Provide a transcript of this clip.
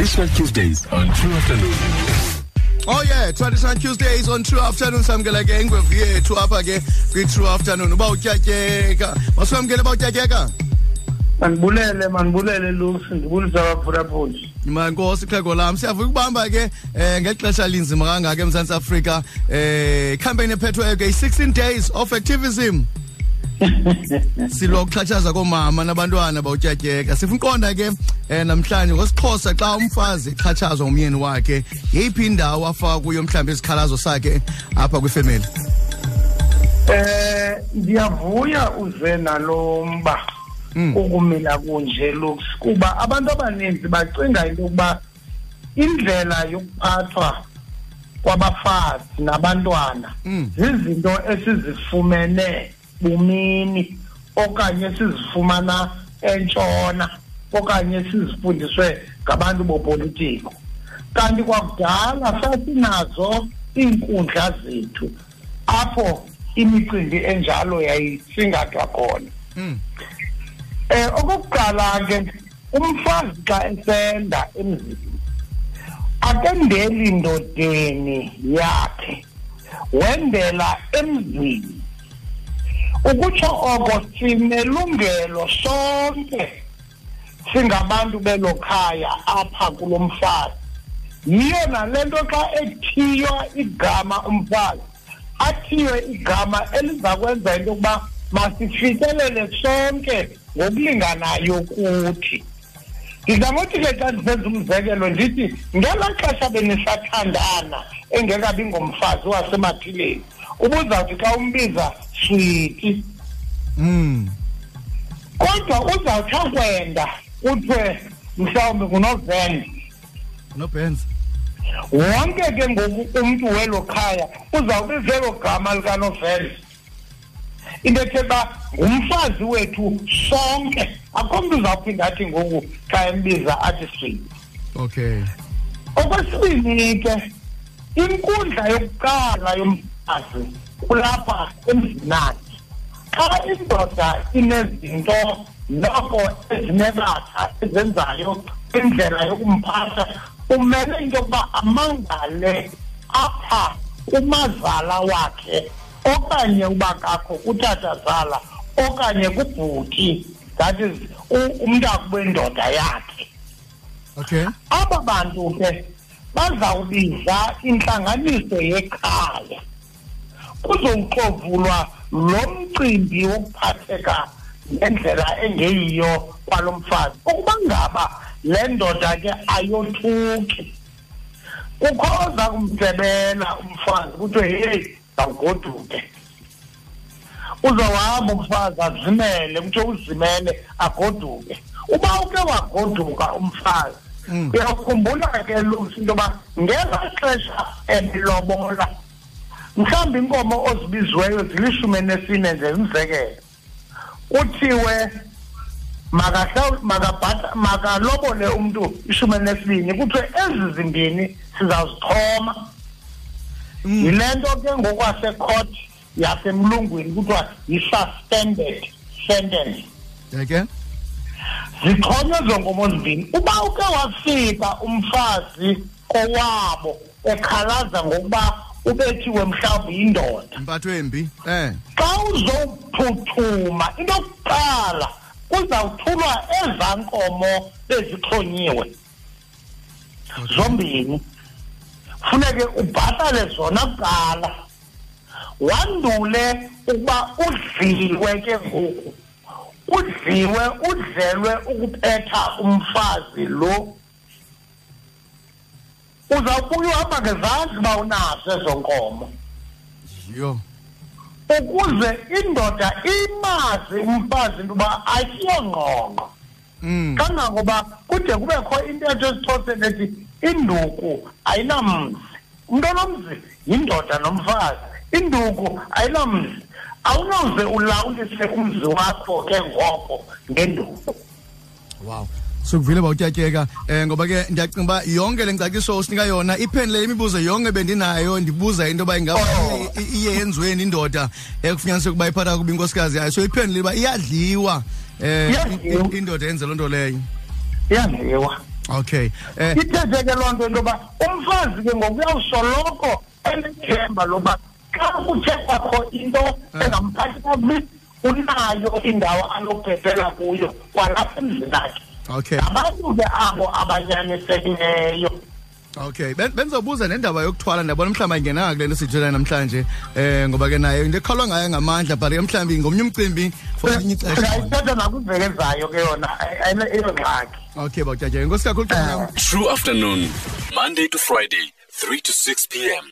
Traditional Tuesdays on True Afternoon. Oh yeah, traditional Tuesdays on True Afternoon samkela ke ingwevu yethu apha ke kwi True Afternoon uba utyatyeka. Masiwamkele ba utyatyeka. mandibulele mandibulele lusi ndibulisa abaphulaphuli Mankosi xhego lam siyavuka ukubamba ke eh ngexesha linzima kangaka eMzantsi Afrika eh campaign ephethweyo ke 16 days of activism. Silo kuxhatshaza komama nabantwana bawutyatyeka. Sifuna uqonda ke eh namhlanje ngosixhosa xa umfazi exhatshazwa umyeni wakhe yeyiphi indawo afaka kuyo mhlawumbe isikhalazo sakhe apha kwifamily. eh ndiyavuya uze nalo mba ukumila kunje looks kuba abantu abaninzi bacinga into yokuba indlela yokuphathwa kwabafazi nabantwana Mm. zizinto esizifumene bumini okanye sizifumana entshona okanye sizifundiswe ngabantu bopolitiko. Kanti kwakudala sasinazo iinkundla zethu apho imicimbi enjalo yayisingathwa khona. Eh okokuqala ke umfazi xa esenda emzini akendeli ndodeni yakhe wendela emzini. Ukutsho oko sinelungelo sonke singabantu belo khaya apha kulo mfazi yiyo nale nto xa ethiywa igama umfazi athiywe igama eliza kwenza into yokuba masifikelele sonke ngokulinganayo kuthi ndizangothi ke xa ndisenza umzekelo ndithi ngelaa xesha benisathandana engekabi ngomfazi wasemaphileni ubuzawuthi xa umbiza switi Mm. kodwa uzawuthi akwenda kuthiwe mhlawumbi ngunovenda No Benz. wonke ke ngoku umntu welo khaya uzawubiza elo gama likanovenda into ethe uba ngumfazi wethu sonke akho mntu uzawuphinda athi ngoku xa embiza athi switi Okay. okwesibini ke inkundla yokuqala yomfazi kulapha emzinakhe xa indoda inezinto noko ezinebatha ezenzayo indlela yokumphatha umele into yokuba amangale apha kumazala wakhe okanye uba kakho kutatazala okanye kubhuti. That is umntaku wendoda yakhe. Okay. aba bantu ke bazawubiza intlanganiso yekhaya. Kuzowuxovulwa lo mcimbi wokuphatheka ngendlela engeyiyo kwalo mfazi ukuba ngaba le ndoda ke ayothuki kukho oza kumdebela umfazi kuthiwe heyi zawugoduke uzawuhamba umfazi azimele kuthiwe uzimele agoduke. Uba uke wagoduka umfazi Mm. uyakhumbula ke lusi into yoba ngela xesha elilobola mhlawumbi iinkomo ozibiziweyo zilishumi enesine nje umzekelo kuthiwe makalobole umntu ishumi elinesibini kuthiwe ezi zimbini sizawuzixhoma Mm. yile nto ke ngokwasecourt yasemlungwini kuthiwa yi-suspended sentence Okay. zixhonywe ezo nkomo zimbini uba uke wafika umfazi kowabo ekhalaza ngokuba ubethiwe mhlawumbi yindoda Impatho embi. Eh. xa uzophuthuma into yokuqala kuzawuthulwa ezaa nkomo bezixhonyiwe zombini funeke ubhatale zona kuqala wandule ukuba udliwe ke ngoku udliwe udlelwe ukuphetha umfazi lo uzawubuya uhamba ngezandla uba unazo ezo nkomo Yo. ukuze indoda imazi umfazi into yoba ayisiyongqongqo Mm. kangangoba kude kubekho intetho esixhoseni ethi induku ayinamzi umntu onomzi yindoda nomfazi induku ayinamzi awunoze ulawulise umzi wakho ke ngoko ngenduku Wow. Sukuvile bawutyatyeka eh ngoba ke ndiyacinga uba yonke le ngcaciso osinika yona iphendule imibuzo yonke bendinayo ndibuza into yoba ingaba Oh. iye- iye yenziweni indoda ekufunyaniseka ukuba iphatha kuba inkosikazi. Yayo so iphendule uba iyadliwa eh Iyadliwa. in- indoda yenze loo nto leyo. Iyadliwa. Okay eh ithethe ke loo nto into yoba umfazi ke ngoku uyawusoloko enethemba loba xa kuthe kwakho into engamphathi kakubi unayo indawo anokubhebhela kuyo kwalapha emzini akhe okay. Ngabantu abo abanyanisekileyo Okay. Benzobuza nendaba yokuthwala ndabona mhlawumbe ayingenanga kule nto sijela namhlanje eh ngoba ke naye into ekhalwa ngayo ngamandla but ke mhlawumbe ngomnye umcimbi for elinye ixesha. Ngayithetha ke yona ayile- okay bawutyatyeke inkosi kakhulu True afternoon, Monday to Friday, 3 to 6 p.m.